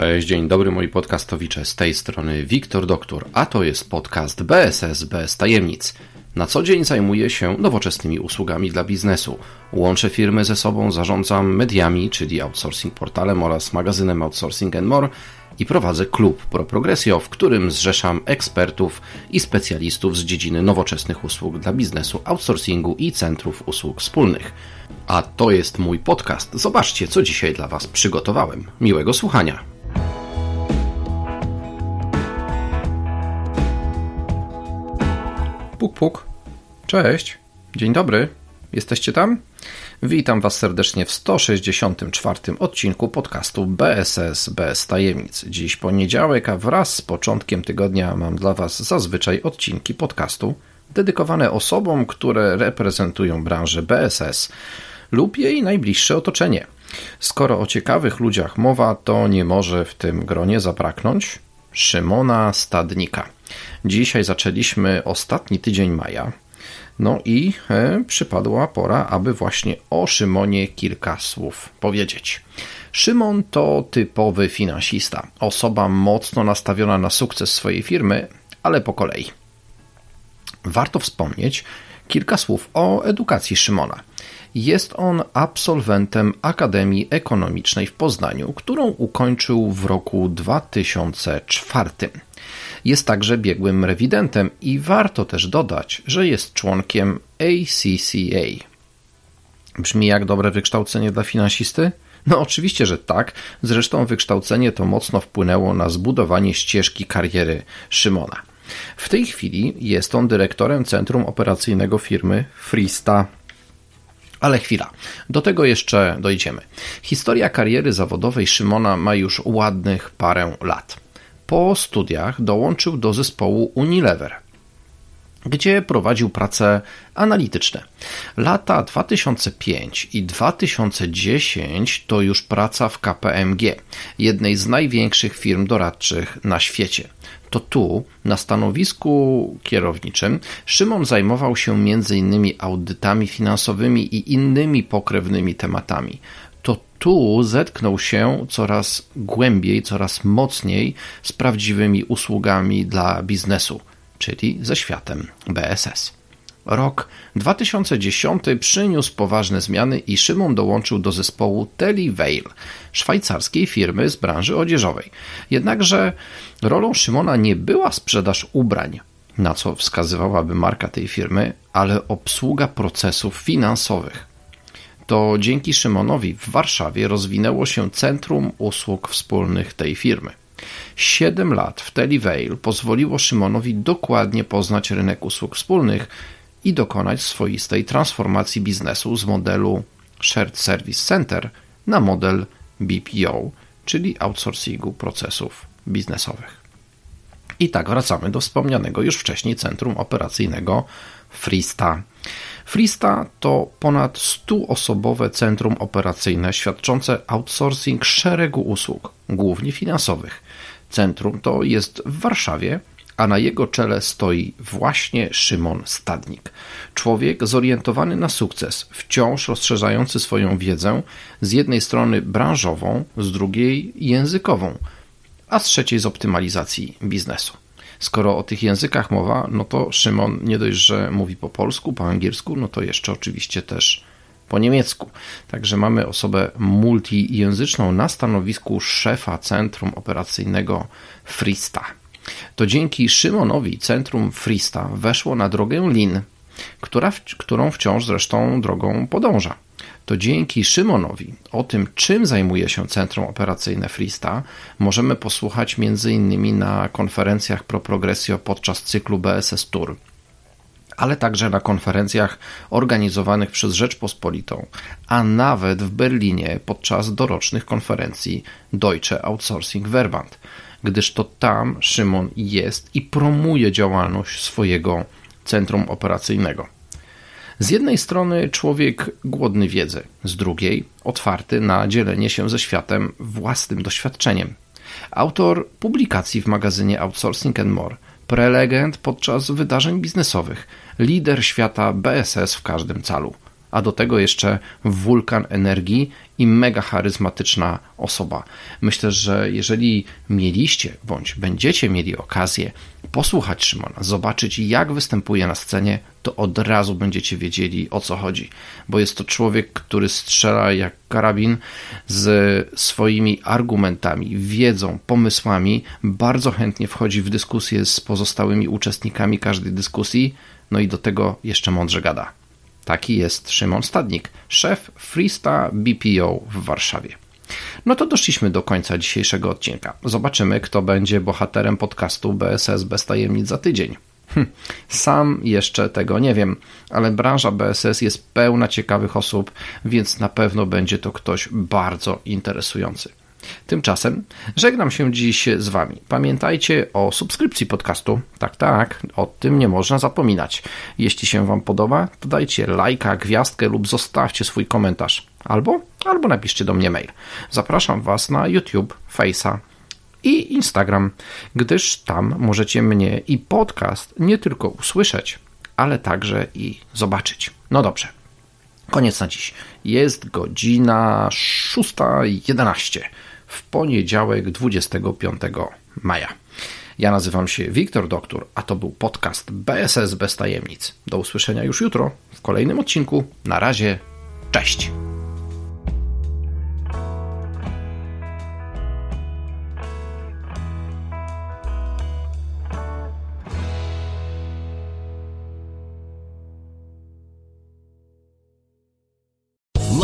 Cześć, dzień dobry moi podcastowicze, z tej strony Wiktor Doktor, a to jest podcast BSS bez tajemnic. Na co dzień zajmuję się nowoczesnymi usługami dla biznesu. Łączę firmy ze sobą, zarządzam mediami, czyli outsourcing portalem oraz magazynem Outsourcing and More i prowadzę klub Pro Progressio, w którym zrzeszam ekspertów i specjalistów z dziedziny nowoczesnych usług dla biznesu, outsourcingu i centrów usług wspólnych. A to jest mój podcast. Zobaczcie, co dzisiaj dla Was przygotowałem. Miłego słuchania. Puk, puk. Cześć. Dzień dobry. Jesteście tam? Witam Was serdecznie w 164 odcinku podcastu BSS bez tajemnic. Dziś poniedziałek, a wraz z początkiem tygodnia mam dla Was zazwyczaj odcinki podcastu dedykowane osobom, które reprezentują branżę BSS lub jej najbliższe otoczenie. Skoro o ciekawych ludziach mowa, to nie może w tym gronie zabraknąć Szymona Stadnika. Dzisiaj zaczęliśmy ostatni tydzień maja. No i e, przypadła pora, aby właśnie o Szymonie kilka słów powiedzieć. Szymon to typowy finansista, osoba mocno nastawiona na sukces swojej firmy, ale po kolei. Warto wspomnieć kilka słów o edukacji Szymona. Jest on absolwentem Akademii Ekonomicznej w Poznaniu, którą ukończył w roku 2004. Jest także biegłym rewidentem i warto też dodać, że jest członkiem ACCA. Brzmi jak dobre wykształcenie dla finansisty? No oczywiście, że tak. Zresztą wykształcenie to mocno wpłynęło na zbudowanie ścieżki kariery Szymona. W tej chwili jest on dyrektorem centrum operacyjnego firmy Freesta ale chwila, do tego jeszcze dojdziemy. Historia kariery zawodowej Szymona ma już ładnych parę lat. Po studiach dołączył do zespołu Unilever, gdzie prowadził prace analityczne. Lata 2005 i 2010 to już praca w KPMG, jednej z największych firm doradczych na świecie to tu, na stanowisku kierowniczym, Szymon zajmował się m.in. audytami finansowymi i innymi pokrewnymi tematami. Tu zetknął się coraz głębiej, coraz mocniej z prawdziwymi usługami dla biznesu, czyli ze światem BSS. Rok 2010 przyniósł poważne zmiany i Szymon dołączył do zespołu Televeil, szwajcarskiej firmy z branży odzieżowej. Jednakże rolą Szymona nie była sprzedaż ubrań, na co wskazywałaby marka tej firmy, ale obsługa procesów finansowych. To dzięki Szymonowi w Warszawie rozwinęło się Centrum Usług Wspólnych tej firmy. Siedem lat w Televeil pozwoliło Szymonowi dokładnie poznać rynek usług wspólnych i dokonać swoistej transformacji biznesu z modelu Shared Service Center na model BPO, czyli outsourcingu procesów biznesowych. I tak wracamy do wspomnianego już wcześniej centrum operacyjnego Freesta. Freesta to ponad 100-osobowe centrum operacyjne świadczące outsourcing szeregu usług, głównie finansowych. Centrum to jest w Warszawie, a na jego czele stoi właśnie Szymon Stadnik. Człowiek zorientowany na sukces, wciąż rozszerzający swoją wiedzę, z jednej strony branżową, z drugiej językową, a z trzeciej z optymalizacji biznesu. Skoro o tych językach mowa, no to Szymon nie dość, że mówi po polsku, po angielsku, no to jeszcze oczywiście też po niemiecku. Także mamy osobę multijęzyczną na stanowisku szefa Centrum Operacyjnego Frista. To dzięki Szymonowi Centrum Frista weszło na drogę Lin, która, którą wciąż zresztą drogą podąża. To dzięki Szymonowi o tym, czym zajmuje się Centrum Operacyjne Frista, możemy posłuchać m.in. na konferencjach Pro Progressio podczas cyklu BSS Tour. ale także na konferencjach organizowanych przez Rzeczpospolitą, a nawet w Berlinie podczas dorocznych konferencji Deutsche Outsourcing Verband, gdyż to tam Szymon jest i promuje działalność swojego centrum operacyjnego. Z jednej strony człowiek głodny wiedzy, z drugiej otwarty na dzielenie się ze światem własnym doświadczeniem. Autor publikacji w magazynie Outsourcing and More, prelegent podczas wydarzeń biznesowych, lider świata BSS w każdym calu – a do tego jeszcze wulkan energii i mega charyzmatyczna osoba. Myślę, że jeżeli mieliście bądź będziecie mieli okazję posłuchać Szymona, zobaczyć jak występuje na scenie, to od razu będziecie wiedzieli o co chodzi, bo jest to człowiek, który strzela jak karabin z swoimi argumentami, wiedzą, pomysłami, bardzo chętnie wchodzi w dyskusję z pozostałymi uczestnikami każdej dyskusji, no i do tego jeszcze mądrze gada. Taki jest Szymon Stadnik, szef Freesta BPO w Warszawie. No to doszliśmy do końca dzisiejszego odcinka. Zobaczymy, kto będzie bohaterem podcastu BSS bez tajemnic za tydzień. Hm, sam jeszcze tego nie wiem, ale branża BSS jest pełna ciekawych osób, więc na pewno będzie to ktoś bardzo interesujący. Tymczasem żegnam się dziś z Wami. Pamiętajcie o subskrypcji podcastu. Tak, tak, o tym nie można zapominać. Jeśli się Wam podoba, to dajcie lajka, gwiazdkę lub zostawcie swój komentarz. Albo, albo napiszcie do mnie mail. Zapraszam Was na YouTube, Face'a i Instagram, gdyż tam możecie mnie i podcast nie tylko usłyszeć, ale także i zobaczyć. No dobrze. Koniec na dziś. Jest godzina 6.11 w poniedziałek 25 maja. Ja nazywam się Wiktor Doktor, a to był podcast BSS bez tajemnic. Do usłyszenia już jutro w kolejnym odcinku. Na razie, cześć.